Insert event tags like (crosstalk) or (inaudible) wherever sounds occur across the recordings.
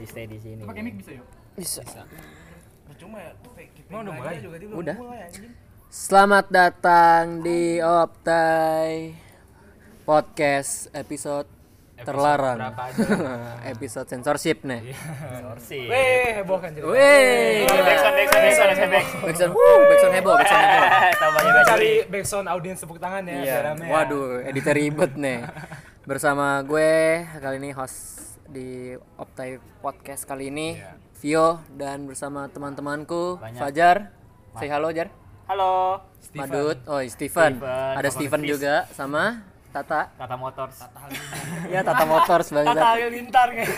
masih stay di sini. Pakai mic bisa yuk. Bisa. Cuma ya, Mau udah mulai? juga dia Udah. belum mulai anjing. Selamat datang di Optai Podcast episode, terlarang. (laughs) episode censorship nih. Sorsi. Weh, heboh kan cerita. Wih. Backsound, backsound, backsound, backsound. Backsound, wuh, backsound heboh, backsound heboh. (laughs) Tambahnya cari backsound audiens tepuk tangan ya. Iya. biar rame ya. Waduh, editor ribet nih. (laughs) Bersama gue kali ini host di Optai Podcast kali ini Iya. Vio dan bersama teman-temanku Banyak. Fajar. Say halo Jar. Halo. Steven. Madut. Oh, Steven. Steven, Ada Steven juga sama Tata. Tata Motors. Ya Tata Motors Tata bangsat. Halilintar kayak.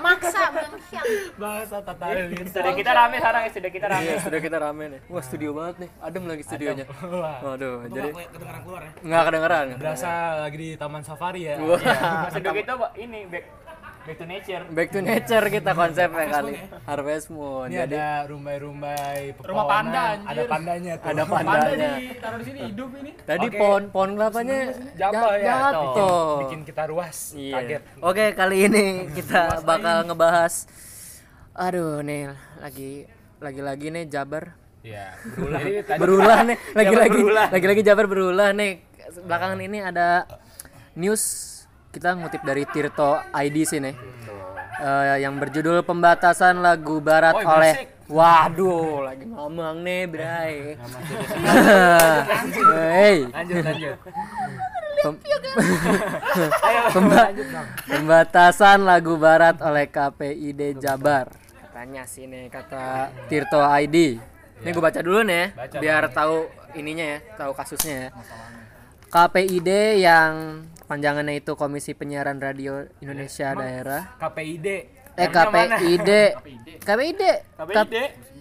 maksa bangsat Bahasa Tata Halilintar. Studio kita rame sekarang, studio kita rame. Iya, sudah kita rame nih. Wah, studio banget nih. Adem lagi studionya. Waduh, jadi Nggak kedengeran keluar ya. nggak kedengeran. berasa lagi di Taman Safari ya. Studio kita Pak, ini back back to nature. Back to nature kita konsepnya kali. Harvest Moon. Ini Jadi ada rumbai-rumbai Rumah panda, anjir. Ada pandanya tuh. ada Panda pandanya. ditaruh di sini hidup ini. Tadi Oke. pohon pohon kelapanya Jatuh ya. Jatuh. Bikin kita ruas. Iya. Kaget. Oke, kali ini kita bakal ngebahas Aduh, nih lagi lagi-lagi nih Jabar Iya, berulah. Berulah nih lagi-lagi lagi-lagi Jabar berulah nih belakangan ini ada news kita ngutip dari Tirto ID sih nih Eh, yang berjudul pembatasan lagu barat Woi, oleh berisik. waduh lagi ngomong nih bray. (laughs) Hey. Lanjut lanjut. Pem- (laughs) Pemba- pembatasan lagu barat oleh KPID Jabar. Katanya sih nih kata Tirto ID ini gue baca dulu nih Baca, biar tahu ininya ya tahu kasusnya ya. KPID yang panjangannya itu Komisi Penyiaran Radio Indonesia Daerah KPID. eh mana? KPID (laughs) KPID KPID.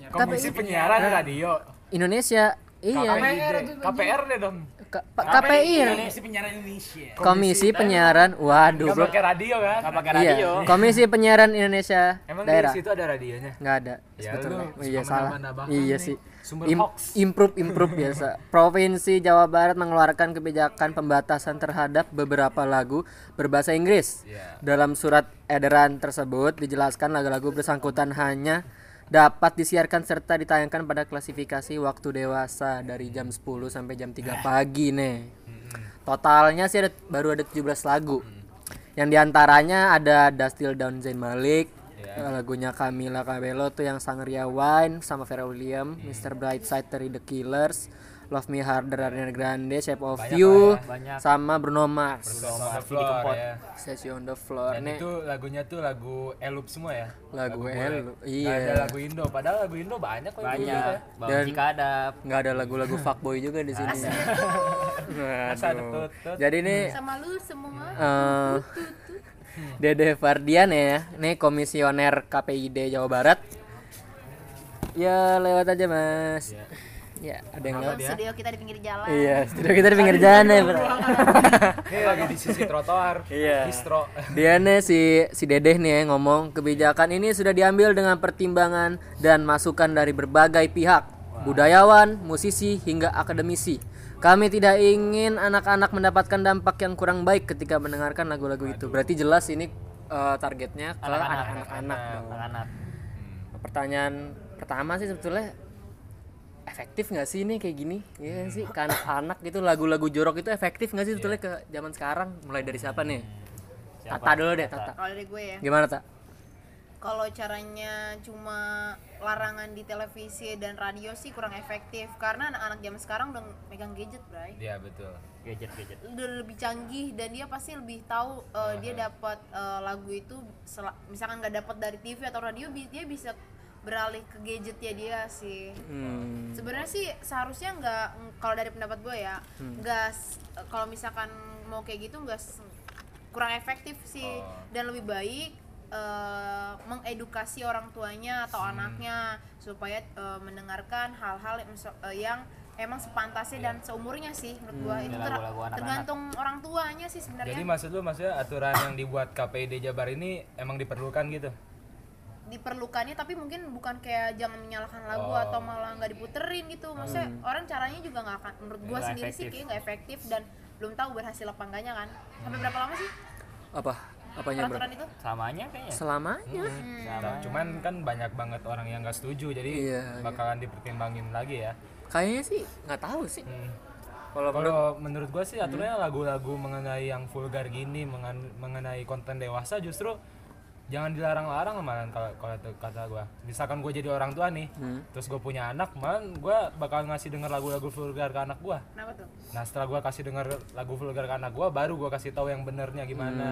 Komisi Penyiaran Radio. Indonesia iya KPID. KPR deh dong. K- KPI Komisi Penyiaran Indonesia. Komisi Penyiaran waduh belum pakai radio kan? Enggak pakai Iya, radio. Komisi Penyiaran Indonesia Emang Daerah. di situ ada radionya? nggak ada Ya, sebetulnya. iya salah. Iya nih. sih. Sumber Im- hoax. improve improve (laughs) biasa. Provinsi Jawa Barat mengeluarkan kebijakan pembatasan terhadap beberapa lagu berbahasa Inggris. Iya. Dalam surat edaran tersebut dijelaskan lagu-lagu bersangkutan hanya dapat disiarkan serta ditayangkan pada klasifikasi waktu dewasa dari jam 10 sampai jam 3 pagi nih. Totalnya sih ada, baru ada 17 lagu. Yang di antaranya ada Dastil Down Zain Malik, Iya. lagunya Camila Cabello tuh yang Sangria Wine sama Vera William, Mr. Brightside dari The Killers, Love Me Harder Ariana Grande, Shape of Banyak You, lah ya, banyak. sama Bruno Mars. Belum on the floor ya. Sesi on the floor Dan nih itu lagunya tuh lagu elup semua ya. lagu gue. Elu. Nggak Iya. ada lagu Indo, padahal lagu Indo banyak kok. Banyak. gitu ya. Bang Dan- Cikadap. nggak ada lagu-lagu (laughs) fuckboy juga di sini. (laughs) Ada tut-tut. Jadi nih sama lu semua eh Dede Fardian ya, nih komisioner KPID Jawa Barat. Ya lewat aja mas. Ya ada yang lewat. studio kita di pinggir jalan Iya, studio kita di pinggir jalan ya. Bro. (laughs) Ini lagi di sisi trotoar. Iya. Distro. Dia nih si si Dedeh nih ya, ngomong kebijakan ini sudah diambil dengan pertimbangan dan masukan dari berbagai pihak, budayawan, musisi hingga akademisi. Kami tidak ingin anak-anak mendapatkan dampak yang kurang baik ketika mendengarkan lagu-lagu itu. Berarti jelas ini eh, targetnya ke anak-anak. Anak-anak. Pertanyaan pertama sih sebetulnya efektif nggak sih ini kayak gini? Iya sih, ke anak-anak gitu lagu-lagu jorok itu efektif nggak sih sebetulnya ke zaman sekarang? Mulai dari siapa nih? Tata dulu deh, Tata. kalau dari gue ya Gimana tak? Kalau caranya cuma larangan di televisi dan radio sih kurang efektif karena anak-anak zaman sekarang udah megang gadget bray Iya betul. Gadget gadget. udah lebih canggih dan dia pasti lebih tahu uh, dia dapat uh, lagu itu sel- misalkan nggak dapat dari TV atau radio dia bisa beralih ke gadget ya dia sih Hmm. sebenarnya sih seharusnya nggak kalau dari pendapat gue ya nggak s- kalau misalkan mau kayak gitu nggak kurang efektif sih dan lebih baik eh, mengedukasi orang tuanya atau anaknya supaya eh, mendengarkan hal-hal yang, eh, yang emang sepantasnya dan seumurnya sih menurut gua itu ter- lagu-lagu anak-anak. tergantung orang tuanya sih sebenarnya Jadi maksud lu maksudnya aturan yang dibuat KPID Jabar ini emang diperlukan gitu? diperlukannya tapi mungkin bukan kayak jangan menyalahkan lagu Oh. atau malah nggak diputerin gitu maksudnya orang caranya juga nggak akan menurut gua sendiri sih efektif. kayak nggak efektif dan belum tahu berhasil apa enggaknya kan sampai berapa lama sih Apa? Apanya, Bro? peraturan itu Samanya kayaknya. Selamanya. Sama. Cuman kan banyak banget orang yang nggak setuju, jadi Iya, bakalan dipertimbangin lagi ya. Kayaknya sih nggak tahu sih. Hmm. Kalau menurut menurut gua sih aturannya lagu-lagu mengenai yang vulgar gini, mengen- mengenai konten dewasa justru jangan dilarang-larang malah kalau kalau itu kata gua. Misalkan gua jadi orang tua nih, terus gue punya anak, malah gua bakal ngasih denger lagu-lagu vulgar ke anak gua. kenapa tuh Nah setelah gua kasih denger lagu vulgar ke anak gua, baru gua kasih tahu yang benernya gimana.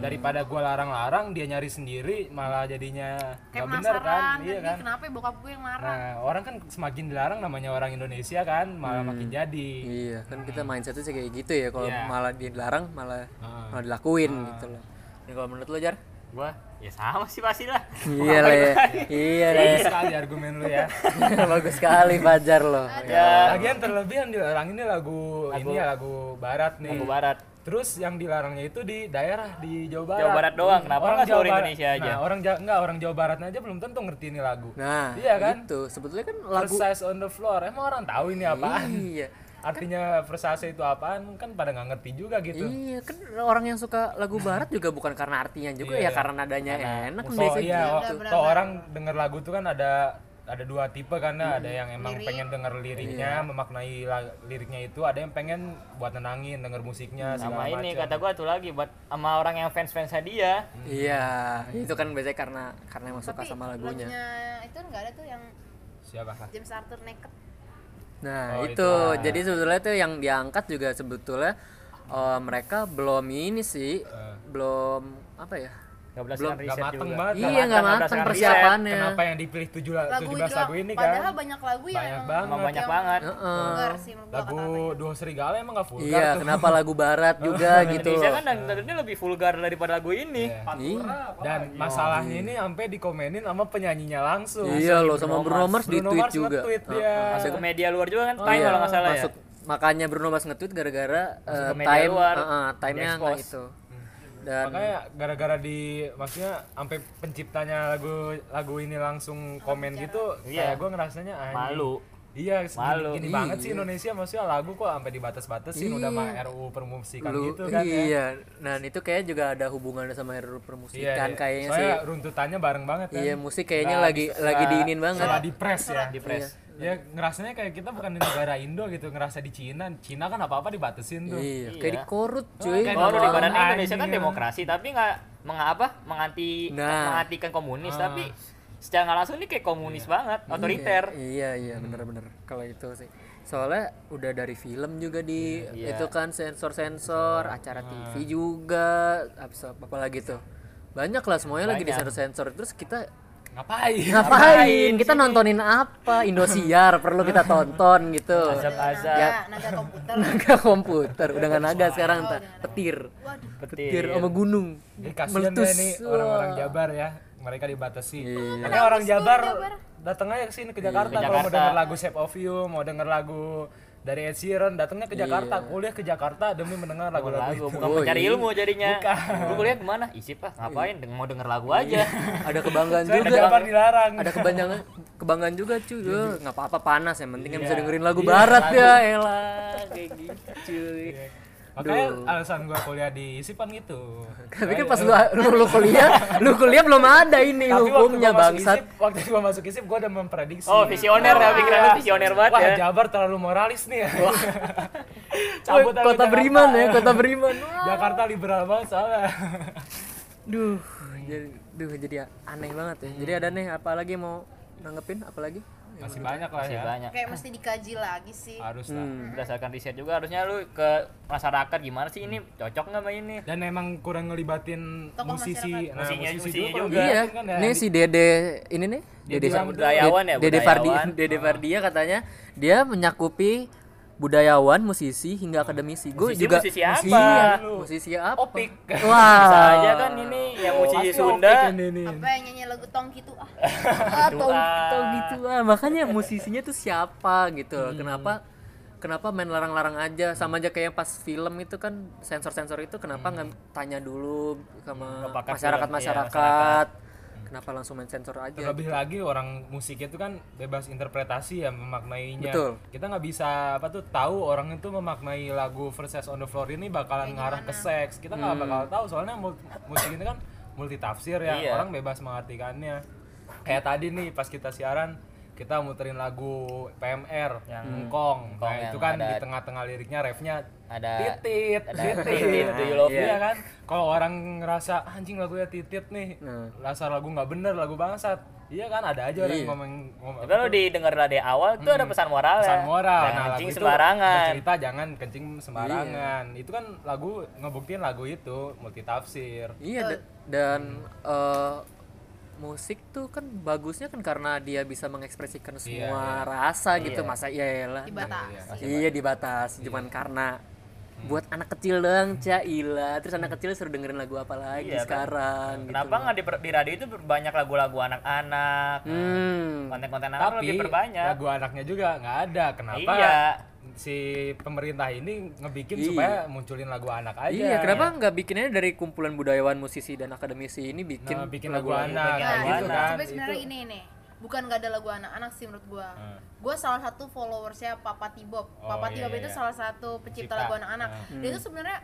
Daripada gua larang-larang, dia nyari sendiri, malah jadinya kayak nggak bener kan, iya kan kan. "Ih, kenapa bokap gue yang marah Nah orang kan semakin dilarang namanya orang Indonesia kan, malah makin jadi. Iya, kan kita mindsetnya sih kayak gitu ya. Kalau Iya. malah dilarang malah Ah. malah dilakuin gitu loh. Ini kalau menurut lo Jar? Gua ya sama sih pasti lah. iya lah ya. iya lah ya. Bagus sekali argumen lu ya. (laughs) Bagus sekali Fajar lo. Ya, Lagian terlebih yang dilarang ini lagu, ini ya lagu barat nih. lagu barat. Terus yang dilarangnya itu di daerah di Jawa Barat. Jawa Barat doang, kenapa nggak Jawa seluruh Barat- Indonesia aja? Nah, orang Jawa enggak orang Jawa Barat aja belum tentu ngerti ini lagu. Nah, Iya kan? Itu sebetulnya kan lagu Precise on the floor. Emang orang tahu ini apaan? Iya. Artinya versase itu apaan? Kan pada nggak ngerti juga gitu. Iya, kan orang yang suka lagu barat juga bukan karena artinya juga Iya, ya iya. karena nadanya enak So, biasanya iya, gitu. waktu Benar, kalau benar. orang denger lagu tuh kan ada ada dua tipe karena ada yang emang Lirik. pengen denger liriknya, memaknai la- liriknya itu, ada yang pengen buat nenangin denger musiknya Sama segala ini macam. kata gua tuh lagi buat sama orang yang fans-fans dia. Iya, itu kan biasanya karena karena emang suka sama lagunya. itu nggak ada tuh yang Siapa? James Arthur naked Nah, Oh, itu. itu. Ah. Jadi sebetulnya tuh yang diangkat juga sebetulnya eh, mereka belum ini sih, Eh. belum apa ya? Enggak berdasarkan Nggak riset mateng juga. banget. Iya, nggak berdasarkan persiapannya. Kenapa yang dipilih 7 la- lagu 17 itu lagu ini kan? padahal banyak lagu ya Banyak yang banget. Emang banyak yang banget. Heeh. vulgar sih Lagu. Dua Serigala emang gak vulgar Iya, tuh. kenapa lagu barat (laughs) juga gitu Indonesia kan dan dan ini lebih vulgar daripada lagu ini. Iya. Iya. Dan masalahnya ini sampai dikomenin sama penyanyinya langsung. Iya loh sama Bruno Mars di tweet juga. Masuk ke media luar juga kan, Oh, Time iya. kalau nggak salah ya. makanya Bruno Mars nge-tweet gara-gara eh, time luar, heeh, time-nya nggak itu. Dan Makanya gara-gara di maksudnya sampai penciptanya lagu lagu ini langsung komen gitu, Iya. kayak gue ngerasanya anjing. Malu. Iya, Malu. gini Iya. banget sih Indonesia maksudnya lagu kok sampai dibatas-batasin udah mah RUU permusikan lu gitu kan ya. iya, nah itu kayak juga ada hubungannya sama RUU permusikan iya. kayaknya Soalnya sih. runtutannya bareng banget kan. Iya, musik kayaknya Nggak lagi bisa- lagi diinin banget. Salah di press ya. Di press. Ya ngerasanya kayak kita bukan di negara Indo gitu, ngerasa di Cina. Cina kan apa-apa dibatasin tuh. Iya, Iya. kayak dikorut cuy. kayak Kalau di badan Indonesia kan anjing. demokrasi, tapi nggak mengapa menganti Nah. mengantikan komunis, tapi secara nggak langsung ini kayak komunis banget, otoriter. Iya, iya, bener-bener kalau itu sih. Soalnya udah dari film juga di Iya. itu kan sensor-sensor, acara TV juga, apa apa lagi tuh. Banyak lah semuanya lagi di Banyak. sensor-sensor. Terus kita Ngapain? ngapain? Kita nontonin apa? Indosiar perlu kita tonton gitu. Azab-azab. Ya. naga, naga komputer Naga komputer, udah nggak naga sekarang Oh, nggak petir. waduh Petir sama gunung. Kasihan Meletus. nih orang-orang Jabar ya. Mereka dibatasi. Iya. Makanya orang Jabar, Jabar? datang aja ke sini ke Jakarta Ke kalau mau Jakarta. denger lagu Shape of You, mau denger lagu dari Ed Sheeran, datangnya ke Jakarta, kuliah ke Jakarta demi mendengar lagu-lagu lagu itu. bukan Oh, mencari iya. ilmu jadinya. Bukan. Lu kuliah ke mana? Isi pak, ngapain? Deng- Mau denger lagu aja. Ada kebanggaan juga. Jabar dilarang. ada kebanggaan kebanggaan juga cuy nggak apa-apa panas yang penting kan bisa Iya. dengerin lagu Iya, barat lagu. ya elah kayak gitu cuy Makanya Duh. alasan gua kuliah di ISIP kan gitu. (laughs) tapi kan pas lu, lu, lu kuliah lu kuliah belum ada ini Tapi hukumnya bangsat ISIP, waktu gua masuk ISIP gua udah memprediksi. Oh, visioner ya, pikiran lu visioner banget Wah, ya. Jabar terlalu moralis nih ya. (laughs) Cabut kota Jakarta. beriman ya kota beriman (laughs) Jakarta liberal banget soalnya. duh jadi duh jadi aneh banget ya jadi ada nih apa lagi mau nanggepin apa lagi Masih banyak lah Masih ya. banyak. kayak mesti dikaji lagi sih Harus lah. Hmm. Berdasarkan riset juga harusnya lu ke masyarakat gimana sih ini cocok nggak sama ini? Dan emang kurang ngelibatin Tokoh musisi, nah, Musinya- musisi musinya kurang juga. iya ngelibatin kan ya. ini si Dede ini nih Dede bilang budayawan ya, Dede Fardi budayawan. Dede Fardia katanya dia menyakupi budayawan, musisi hingga akademisi. Gue Musisi- juga musisi apa? Iya, musisi apa? Opik. Wah. Bisa aja kan ini yang musisi Pasti Sunda. Ini apa yang nyanyi lagu tong gitu ah (laughs) Ah, tau, ah. tau gitu ah. Makanya musisinya tuh siapa gitu. Hmm. Kenapa kenapa main larang-larang aja sama aja kayak pas film itu kan sensor-sensor itu kenapa nggak tanya dulu sama Hmm. Ke pakar film, masyarakat iya, masyarakat. Kenapa langsung main sensor aja Terlebih lagi orang musik itu kan bebas interpretasi ya memaknainya. Betul. Kita nggak bisa apa tuh tahu orang itu memaknai lagu Verses on the Floor ini bakalan ngarah ke seks. Kita nggak bakal tahu soalnya musik ini kan multi tafsir ya. Iya. Orang bebas mengartikannya. Kayak tadi nih pas kita siaran kita muterin lagu PMR yang Ngkong. Ngkong Nah, yang itu kan ada- di tengah-tengah liriknya refnya Ada- titit, ada titit, (laughs) titit, do you love? Iya kan? Kalau orang ngerasa anjing lagunya titit nih, Nah. rasa lagu nggak bener, lagu bangsat. Iya kan ada aja orang Iya. yang ngomong ngomong Tapi kalau didengar dari awal tuh ada pesan moral pesan moral. Nah, lagu kencing itu sembarangan. bercerita jangan kencing sembarangan. Itu kan lagu ngebuktiin lagu itu multitafsir. Iya da- dan eh, musik tuh kan bagusnya kan karena dia bisa mengekspresikan semua rasa gitu masa iya lah. Dibatasi iya dibatasi cuman karena buat anak kecil doang Caila terus anak kecil suruh dengerin lagu apa lagi Iya, kan? sekarang gitu Kenapa nggak di, di radio itu banyak lagu-lagu anak-anak, hmm. Konten-konten anak Tapi lebih berbanyak. lagu anaknya juga nggak ada. Kenapa? Iya. Si pemerintah ini ngebikin Iya. supaya munculin lagu anak aja. Iya, kenapa nggak bikinnya dari kumpulan budayawan musisi dan akademisi ini bikin Nah, bikin lagu, lagu-lagu anak bikin Nah, lagu gitu itu kan. tapi sebenarnya ini nih bukan gak ada lagu anak-anak sih menurut gua Hmm. gua salah satu followersnya Papa Tibob Oh, Papa iya, Tibob iya, itu iya. salah satu pencipta Cipta. lagu anak-anak Hmm. dia itu sebenarnya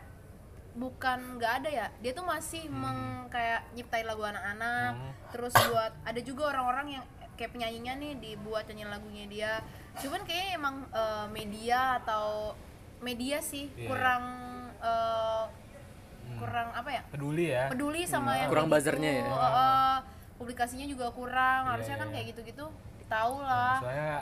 bukan nggak ada ya dia tuh masih Hmm. meng kayak nyiptain lagu anak-anak terus buat ada juga orang-orang yang kayak penyanyinya nih dibuat nyanyiin lagunya dia cuman kayaknya emang eh, media atau media sih Iya. kurang eh, kurang apa ya peduli ya. peduli sama yang Kurang buzzernya ya. gitu. Heeh. publikasinya juga kurang Iya, harusnya kan iya. kayak gitu-gitu tahu lah Soalnya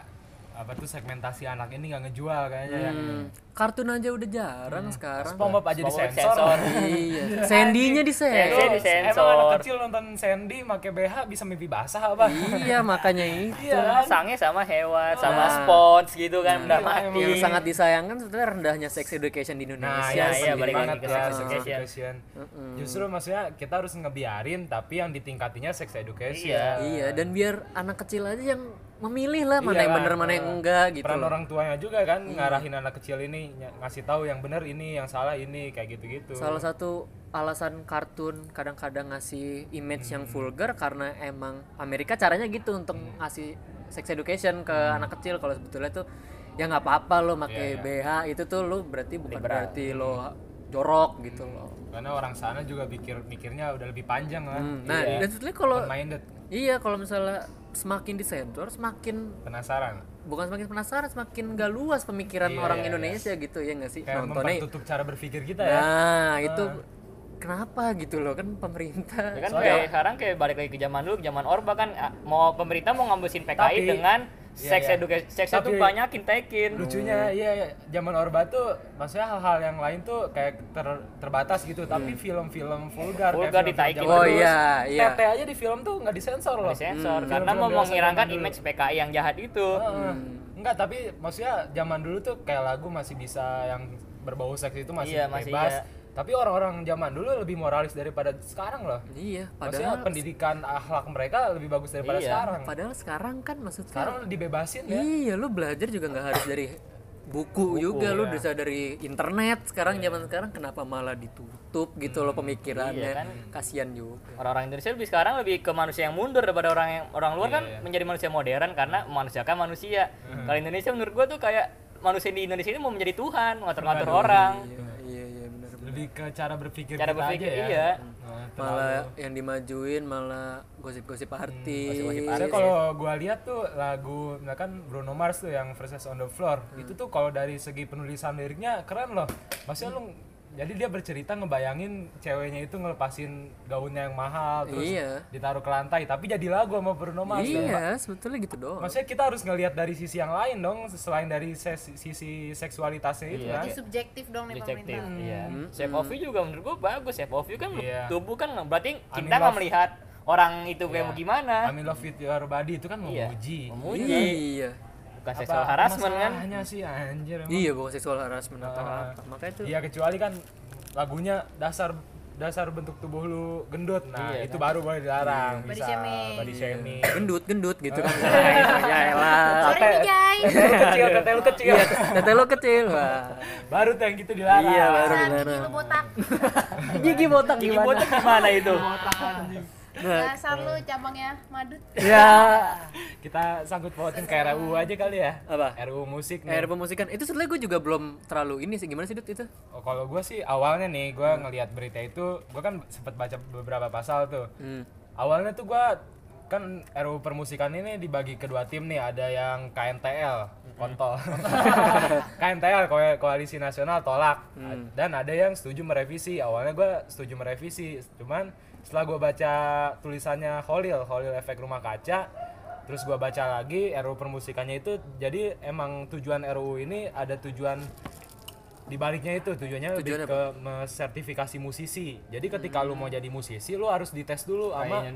apa tuh segmentasi anak ini nggak ngejual kayaknya ya. Hmm, kartun aja udah jarang sekarang SpongeBob aja SpongeBob disensor. disensor. (laughs) iya Sandy-nya di Sandy Emang disensor. anak kecil nonton Sandy pakai BH bisa mimpi basah apa? iya makanya (laughs) itu Iya. Sangnya sama hewan, sama spons gitu kan udah mati. yang sangat disayangkan sebetulnya rendahnya sex education di Nah, Indonesia iya, iya, iya, iya, balik banget lagi ke ya, sex education. Justru maksudnya kita harus ngebiarin tapi yang ditingkatinya sex education. Iya. iya dan biar anak kecil aja yang memilih lah mana Iya, yang bener mana yang eh, enggak gitu Peran orang tuanya juga kan ngarahin anak kecil ini ngasih tahu yang benar ini, yang salah ini kayak gitu-gitu. salah satu alasan kartun kadang-kadang ngasih image yang Hmm. vulgar karena emang Amerika caranya gitu untuk ngasih sex education ke Hmm. anak kecil kalau sebetulnya tuh ya nggak apa-apa lo pakai Iya, BH itu tuh lo berarti bukan Liberal. berarti lo jorok gitu loh Karena orang sana juga pikir mikirnya udah lebih panjang lah. Hmm, nah Iya. dan sebetulnya kalau iya kalau misalnya semakin disensor semakin penasaran. bukan semakin penasaran semakin gak luas pemikiran Iya, orang iya, Indonesia gitu ya nggak sih Kayak nontonnya mempertutup cara berpikir kita ya. nah itu kenapa gitu loh kan pemerintah Ya kan kayak sekarang kayak balik lagi ke zaman dulu, ke zaman Orba kan ah, mau pemerintah mau ngambilin PKI Tapi- dengan Iya, seks iya. education, seks itu banyakin tekin. lucunya iya iya, zaman Orba tuh maksudnya hal-hal yang lain tuh kayak ter- terbatas gitu tapi film-film vulgar Hmm. Vulgar kayak ditaikin Oh, iya, iya. Tete aja di film tuh nggak disensor loh Disensor Hmm. karena mau menghilangkan image PKI yang jahat itu. Heeh. enggak tapi maksudnya zaman dulu tuh kayak lagu masih bisa yang berbau seks itu masih Iya, masih bebas iya. Tapi orang-orang zaman dulu lebih moralis daripada sekarang loh iya maksudnya padahal pendidikan akhlak mereka lebih bagus daripada Iya. sekarang padahal sekarang kan maksudnya sekarang dibebasin ya Iya, lu belajar juga nggak harus dari buku, juga, lu ya. bisa dari internet. Sekarang zaman sekarang kenapa malah ditutup gitu loh pemikirannya? Iya, kan? Kasihan juga. Orang-orang Indonesia lebih sekarang lebih ke manusia yang mundur daripada orang yang orang luar Iya, kan iya. menjadi manusia modern karena memanusiakan manusia. Kalau Indonesia menurut gua tuh kayak manusia di Indonesia ini mau menjadi Tuhan, ngatur-ngatur orang. Iya, iya, iya. Lebih ke cara berpikir Cara kita berpikir, aja ya iya. Nah, Malah yang dimajuin malah gosip-gosip artis. Ada kalau gua lihat tuh lagu misalkan Bruno Mars tuh yang Verses on the Floor itu tuh kalau dari segi penulisan liriknya keren loh. Maksudnya lu jadi dia bercerita ngebayangin ceweknya itu ngelepasin gaunnya yang mahal terus Iya. ditaruh ke lantai tapi jadi lagu sama Bruno Mars. Iya, sebetulnya gitu doang. Maksudnya kita harus ngelihat dari sisi yang lain dong selain dari ses- sisi seksualitasnya itu kan. Jadi subjektif dong nih Detektif, pemerintah. iya. Shape of You juga menurut gua bagus. Shape of You kan Iya. tubuh kan berarti kita nggak melihat orang itu kayak Iya. gimana. I mean love with your body itu kan Iya. memuji. Memuji, Iya. Bukan Apa seksual harassment kan. masalahnya sih anjir emang. Iya, bukan seksual harassment atau Ah. apa. Makanya itu Iya kecuali kan lagunya dasar dasar bentuk tubuh lu gendut. Nah, Iya, itu baru boleh dilarang. Body Bisa shaming. body shaming. gendut gendut gitu kan. (laughs) ya elah. Sorry nih Jai. Kecil, tete lu kecil. Iya, tete lu kecil. Wah. baru tuh yang gitu dilarang. Iya, baru dilarang. gigi botak. Gigi botak Gigi gimana? botak gimana itu? Dasar lu cabangnya madut. ya Kita sangkut pautin ke RUU aja kali ya. Apa? RUU musik nih. pemusikan itu sebenarnya gue juga belum terlalu ini sih gimana sih Dut itu Oh, kalau gue sih awalnya nih gue ngelihat berita itu, gue kan sempat baca beberapa pasal tuh. hmm. Awalnya tuh gue kan RUU permusikan ini dibagi kedua tim nih, ada yang KNTL, kontol. (laughs) KNTL Ko- Koalisi Nasional tolak dan ada yang setuju merevisi. Awalnya gue setuju merevisi, cuman setelah gue baca tulisannya Holil, Holil efek rumah kaca, terus gue baca lagi RUU permusikannya itu jadi emang tujuan RUU ini ada tujuan di baliknya itu tujuannya Tujuannya lebih ke sertifikasi musisi. Jadi ketika lu mau jadi musisi lu harus dites dulu sama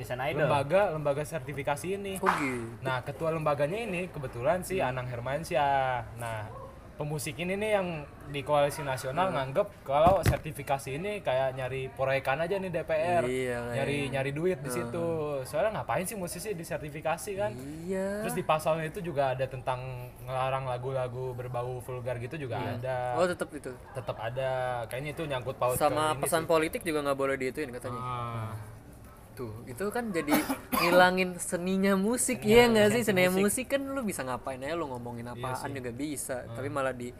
lembaga lembaga sertifikasi ini. oh gitu Nah, ketua lembaganya ini kebetulan si Anang Hermansyah. Nah, pemusik ini nih yang di koalisi nasional nganggep kalau sertifikasi ini kayak nyari proyekan aja nih DPR. Iya, nyari nyari duit di situ. Soalnya ngapain sih musisi disertifikasi kan? iya Terus di pasalnya itu juga ada tentang ngelarang lagu-lagu berbau vulgar gitu juga ada. oh tetap itu Tetap ada. Kayaknya itu nyangkut paut sama pesan sih. politik juga nggak boleh diituin katanya Ah. Tuh itu kan jadi ngilangin seninya musik iya nggak sih seninya musik kan lu bisa ngapain aja lu ngomongin apaan juga bisa tapi malah di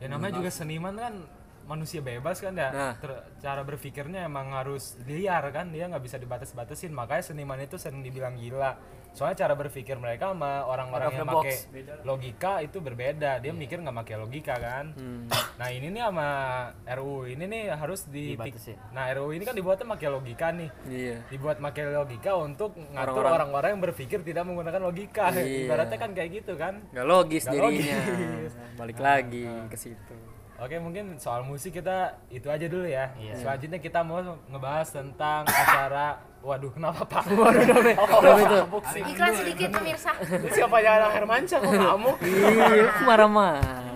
Ya namanya juga seniman kan manusia bebas kan ya. Nah. Ter- cara berpikirnya emang harus liar kan, dia nggak bisa dibatas-batasin. Makanya seniman itu sering dibilang gila. Soalnya cara berpikir mereka sama orang-orang yang pakai logika itu berbeda. Dia mikir nggak pakai logika kan. Nah ini nih sama RUU ini nih harus di Dibatasin. Nah RUU ini kan dibuatnya pakai logika nih. iya Dibuat pakai logika untuk ngatur Orang-orang- yang berpikir tidak menggunakan logika. Iya. Ibaratnya kan kayak gitu kan. nggak logis jadinya logis. balik lagi ke situ Oke mungkin soal musik kita itu aja dulu ya. Iya. Selanjutnya kita mau ngebahas tentang acara. Waduh kenapa pak? Kenapa itu Iklan sedikit pemirsa. Siapa yang anak Hermansyah kok kamu? iya marah-marah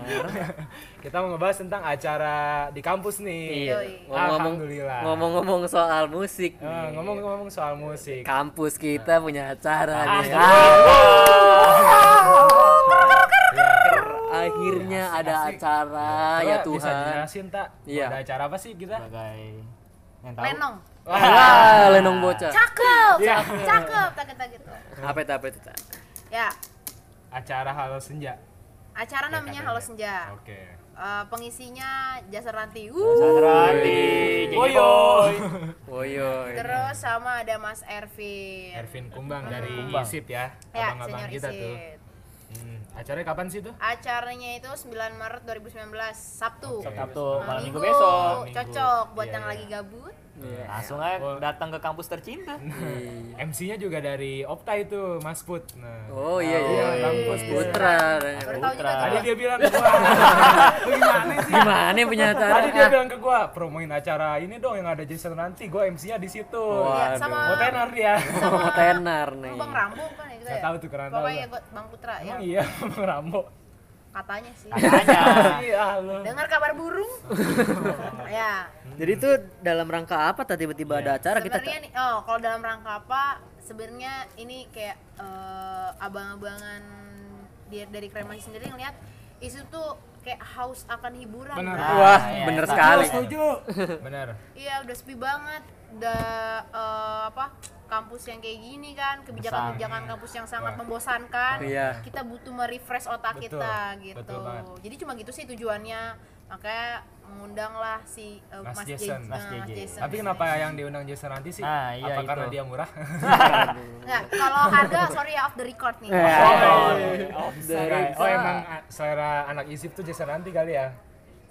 kita mau ngebahas tentang acara di kampus nih. iya Alhamdulillah. ngomong-ngomong soal musik Eh, ngomong-ngomong soal musik. kampus kita punya acara nih iya. Akhirnya akhirnya ada acara ya Bisa Tuhan dijelasin tak? Iya. Ada acara apa sih kita? sebagai yang tahu Lenong. Wah, lenong bocah. Cakep. Iya. Cakep tak kita gitu. Apa itu apa itu? Tak? Ya, Acara Halo Senja. acara namanya Halo Senja. Oke. Eh, pengisinya Jasa Ranti. Uh. Sadradi Boyoy. Woyo. Terus sama ada Mas Ervin. Ervin Kumbang dari Kumbang. ISIP ya. Ya, Abang-abang senior kita tuh. Hmm. Acaranya kapan sih tuh? Acaranya itu 9 Maret 2019, Sabtu. Oke. Sabtu malam minggu besok Minggu. Cocok buat Iya, yang iya. lagi gabut. Iya. langsung aja datang ke kampus tercinta Iya. MC-nya juga dari Opta itu, Mas Put. Nah. Oh iya iya. Iya, kampus dia. Putra. Tahu juga Tadi dia bilang ke gua, "Lu (laughs) gimana sih? Gimana punya acara? Tadi dia bilang ke gua, promoin acara ini dong yang ada Jason nanti, gua MC-nya di situ. Iya, sama Mau tenar dia. Mau tenar nih. Bang Rambo kan itu Nggak ya. tahu tuh, gua Bang Putra ya. Emang iya, (laughs) Bang Rambo. Katanya sih. katanya (laughs) Iya, lu. Dengar kabar burung? (laughs) ya. Jadi itu dalam rangka apa tadi tiba-tiba ada acara kita? Sebenarnya nih, oh kalau dalam rangka apa? Sebenarnya ini kayak eh, abang-abangan dari kremasi sendiri ngeliat isu tuh kayak haus akan hiburan. Benar. Bang. Wah, iya, bener iya. sekali. (laughs) Benar. Iya udah sepi banget. Udah eh, apa kampus yang kayak gini kan kebijakan-kebijakan kampus yang sangat Wah. membosankan. Iya. Kita butuh merefresh otak Betul, kita gitu. betul banget. Jadi cuma gitu sih tujuannya. Makanya mengundanglah si eh, Mas Mas, Jason. J- Mas eh, JJ. Jason. Tapi kenapa yang diundang Jason nanti sih? Nah, iya Apa itu. karena dia murah? (laughs) Nggak, kalau harga sorry ya off the record nih. oh, Dari- oh, emang ah, selera anak isip tuh Jason nanti kali ya?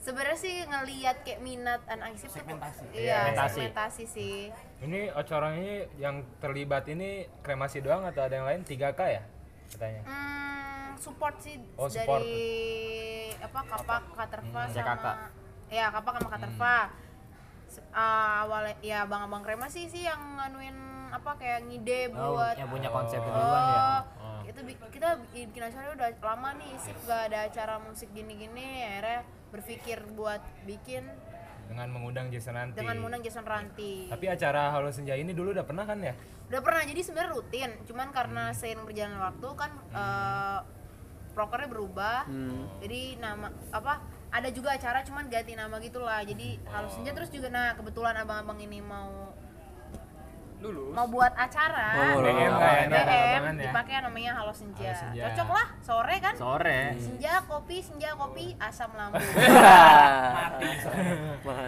Sebenarnya sih ngelihat kayak minat anak isip tuh Segmentasi. Iya, Segmentasi. segmentasi sih. Ini acaranya ini yang terlibat ini kremasi doang atau ada yang lain 3K ya katanya? Hmm, support sih Oh, support. dari apa Kapak Katerva Hmm, sama JKK. ya Kapak sama Katerva. Se- ah, awalnya ya abang-abang krema sih sih yang nganuin apa kayak ngide oh, buat yang punya konsep itu Oh, duluan ya itu bi- kita bi- bikin acara udah lama nih sip gak ada acara musik gini-gini akhirnya berpikir buat bikin Dengan mengundang Jason nanti. dengan mengundang Jason Ranti. Tapi acara Halo Senja ini dulu udah pernah kan ya? udah pernah jadi sebenarnya rutin cuman karena seiring berjalan waktu kan eh, prokernya berubah jadi nama apa ada juga acara cuman ganti nama gitulah jadi harus senja terus juga nah kebetulan abang-abang ini mau mau buat acara Oh, ya, DM lapangan ya. dipakai yang namanya Halo Senja. Halo Senja. Cocok lah sore kan? Sore. Senja kopi, senja kopi, asam lambung. (laughs) Mati.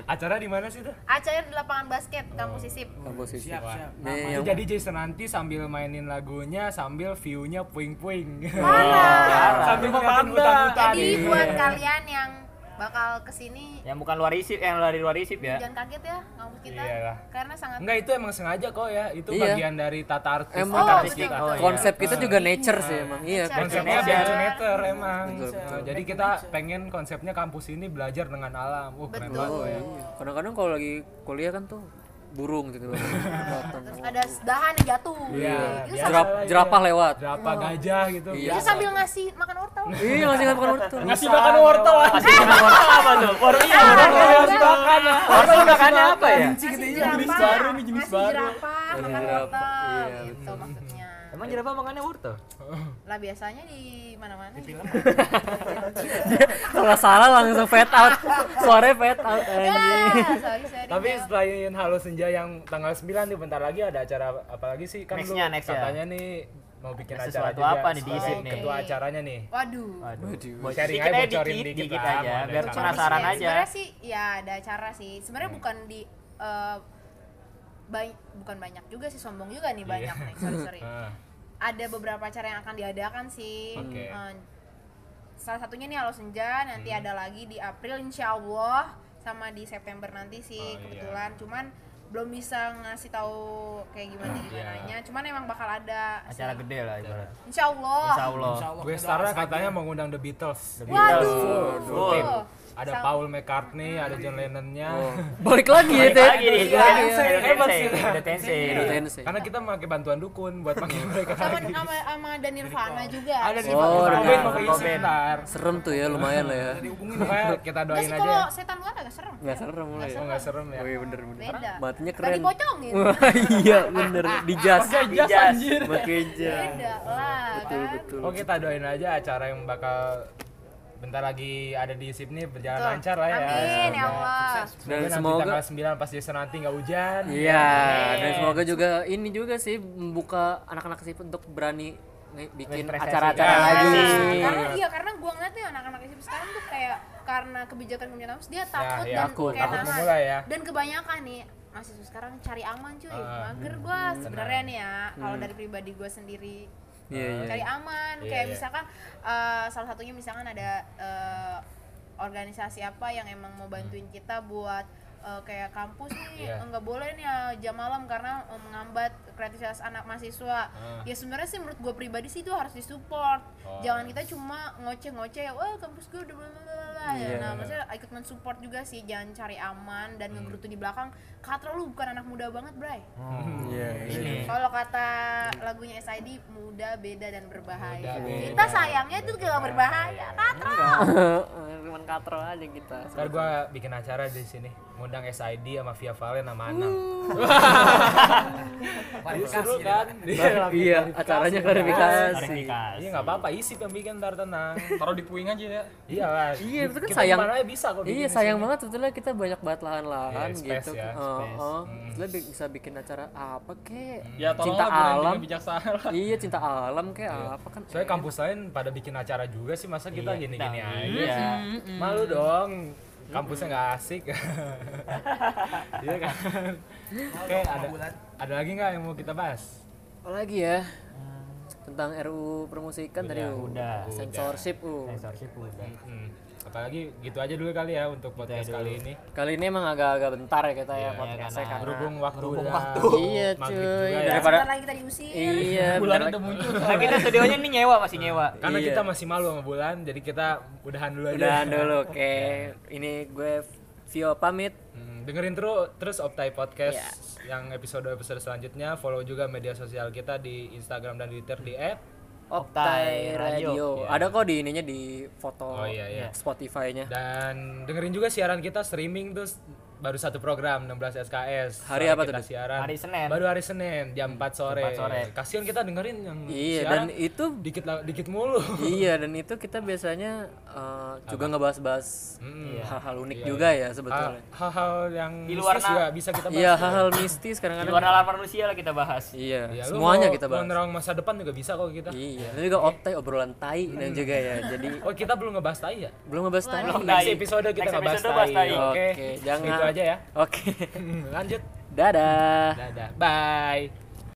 Acara di mana sih tuh? Acara di lapangan basket kampus Isip. Kampus isi. Siap, siap. Itu yang jadi Jason nanti sambil mainin lagunya sambil view-nya puing-puing. Parah. (laughs) sambil ngeliatin hutan-hutan. Jadi buat kalian yang bakal ke sini Yang bukan luar isip, yang dari luar isip ya. jangan kaget ya kampus kita Iyalah. karena sangat Enggak itu emang sengaja kok ya. Itu Iya. bagian dari tata artis. Emang tata Oh, artis betul, kita. betul. Oh, iya. konsep kita juga nature sih emang. Iya, Nature. Konsepnya Nature. nature emang. Betul, betul. Jadi kita pengen konsepnya kampus ini belajar dengan alam. Uh, keren Betul. banget. Oh, iya. Kadang-kadang kalau lagi kuliah kan tuh burung gitu. (laughs) terus ada dahan yang jatuh Iya, sambil, Jerap, iya. jerapah lewat. Jerapah gajah gitu. Iya. itu sambil ngasih makan wortel Iya, nggak makan wortel. Ngasih makan wortel. (laughs) Masih dengan wortel apa tuh? Porsinya wortel. Ngasih makan. Wortel makannya apa ya? Ngasih jenis baru nih, jenis ngasih baru. jerapah makan jerapah, wortel iya, Emang jerapah makannya wortel? lah biasanya di mana-mana gitu. (laughs) Kalau salah langsung fade out. Suaranya fade out ya anjing. sorry sorry Tapi selain Halo Senja yang tanggal 9 nih bentar lagi ada acara apa lagi sih kan Next-nya, lu next ya. katanya nih mau bikin Ada acara sesuatu juga apa nih di Isip nih? ketua acaranya nih. waduh Waduh. Waduh. Sharing aja, aja bocorin dikit, dikit dikit aja. Biar acara. penasaran Ya, aja. sebenarnya sih ya ada acara sih sebenarnya bukan di eh, bay- bukan banyak juga sih sombong juga nih banyak nih sorry sorry (laughs) Ah, ada beberapa acara yang akan diadakan sih Oke. Eh, salah satunya nih Halo Senja nanti Hmm. ada lagi di April Insya Allah sama di September nanti sih Oh, iya. kebetulan cuman belum bisa ngasih tahu kayak gimana Iya. gimananya cuman emang bakal ada Acara sih. gede lah ibarat. Insya Allah Insya Allah. Insya Allah Gue doa katanya mengundang The Beatles. waduh Full tim. Ada Sam- Paul McCartney, ada John Lennonnya. Balik lagi ya, Balik Teh. lagi nih. Ya. Tensei, sih. Tensei. Edo Tensei. Karena kita pakai bantuan dukun buat panggil mereka sama lagi. sama sama dan Nirvana juga Ada nih Oh, ada Robin Kurt mau keisi Cobain. ntar. Serem tuh ya, lumayan lah ya. Kita Enggak doain sih aja. kalau setan luar agak serem Nggak serem lah ya. Oh nggak serem ya. Oh iya bener bener. beda Matinya Tadi keren. pocongin Wah iya bener di jas. Jas. Pakai jas. beda lah Betul kan betul. Oh kita doain aja acara yang bakal bentar lagi ada di SIP nih berjalan Betul. lancar lah ya. amin ya Allah Dan Dan semoga tanggal 9 pas Jason nanti nggak hujan. Iya, dan semoga juga ini juga sih membuka anak-anak sip untuk berani bikin acara-acara Ya, lagi. iya. karena iya karena gua ngeliat nih anak-anak SMP sekarang tuh kayak karena kebijakan kebijakan kampus dia takut ya, dan takut, kayak takut nahan. memulai ya. dan kebanyakan nih mahasiswa sekarang cari aman cuy Ah, mager gua sebenarnya nih ya kalau dari pribadi gua sendiri Iya, iya. cari aman Iya, kayak iya. misalkan eh, salah satunya misalkan ada eh, organisasi apa yang emang mau bantuin kita buat eh, kayak kampus nih Iya. nggak boleh nih ya jam malam karena menghambat kreativitas anak mahasiswa Ah. ya sebenarnya sih menurut gue pribadi sih itu harus disupport Oh. jangan kita cuma ngoceh-ngoceh wah kampus gue udah bla." ya Iya. nah maksudnya ikut mensupport juga sih jangan cari aman dan ngegerutu di belakang katra lu bukan anak muda banget bray Iya. Ini. kalau kata lagunya SID muda beda dan berbahaya Muda, beda. kita sayangnya itu gak berbahaya katra (laughs) Cuman katro aja kita. Ntar gua bikin acara di sini, ngundang SID sama Via Valen sama Anam. (laughs) Iya, seru kan? Iya, acaranya klarifikasi. Klarifikasi. Iya nggak apa-apa, isi yang bikin ntar tenang. Taruh di puing aja ya. Iya lah. Iya, itu kan Kita sayang. bisa kok Iya sayang sini. banget sebetulnya kita banyak banget lahan-lahan Iya, space gitu. ya, Oh, space. oh. Hmm. Bisa bikin acara apa kek? Ya cinta alam. Iya, cinta alam kayak apa kan? Soalnya kampus lain pada bikin acara juga sih, masa kita Iya, gini-gini nah, aja. Iya. Malu dong. Kampusnya nggak asik. (laughs) Iya kan? Oke, ada ada lagi nggak yang mau kita bahas? Apa lagi ya? Tentang RUU permusikan tadi Udah, uh, udah. censorship uh. Censorship udah. Hmm. Apalagi gitu aja dulu kali ya untuk podcast dulu. kali ini. Kali ini emang agak-agak bentar ya kita ya Iya, podcastnya karena karena Berhubung waktu Berhubung waktu. Iya maghrib cuy, ya. daripada lagi kita diusir Iya, Bulan udah lagi- muncul. Nah, kita (laughs) studionya ini nyewa masih nyewa. Karena Iya. kita masih malu sama bulan, jadi kita udahan dulu aja. Udahan dulu, (laughs) oke. Ini gue Vio pamit. Hmm, dengerin terus terus Optai Podcast Iya. yang episode-episode selanjutnya. Follow juga media sosial kita di Instagram dan Twitter di Optai Radio. Radio. Iya. Ada kok di ininya di foto Oh, iya, iya. Spotify-nya. dan dengerin juga siaran kita streaming terus baru satu program 16 SKS. Hari apa tuh, siaran. Hari Senin. Baru hari Senin jam 4 sore. Jam 4 sore. Kasihan kita dengerin yang Iya, siaran dan itu dikit dikit mulu. iya (laughs) dan itu kita biasanya eh, juga ngebahas-bahas Mm-mm. hal-hal unik Iya, juga ya Ha- sebetulnya. Hal-hal yang Di luar mistis juga bisa kita bahas. Iya, hal-hal mistis Di kadang-kadang. luar nalar manusia lah kita bahas. Iya, Ya, lu semuanya mau- kita bahas. nerawang masa depan juga bisa kok kita. Iya, dan juga optai obrolan tai dan juga ya. Jadi (laughs) Oh, kita belum ngebahas tai ya? belum ngebahas tai. Belum. Next Tai. episode kita ngebahas tai. Oke, jangan. Aja ya. Oke. (laughs) Lanjut. Dadah. Dadah. Bye.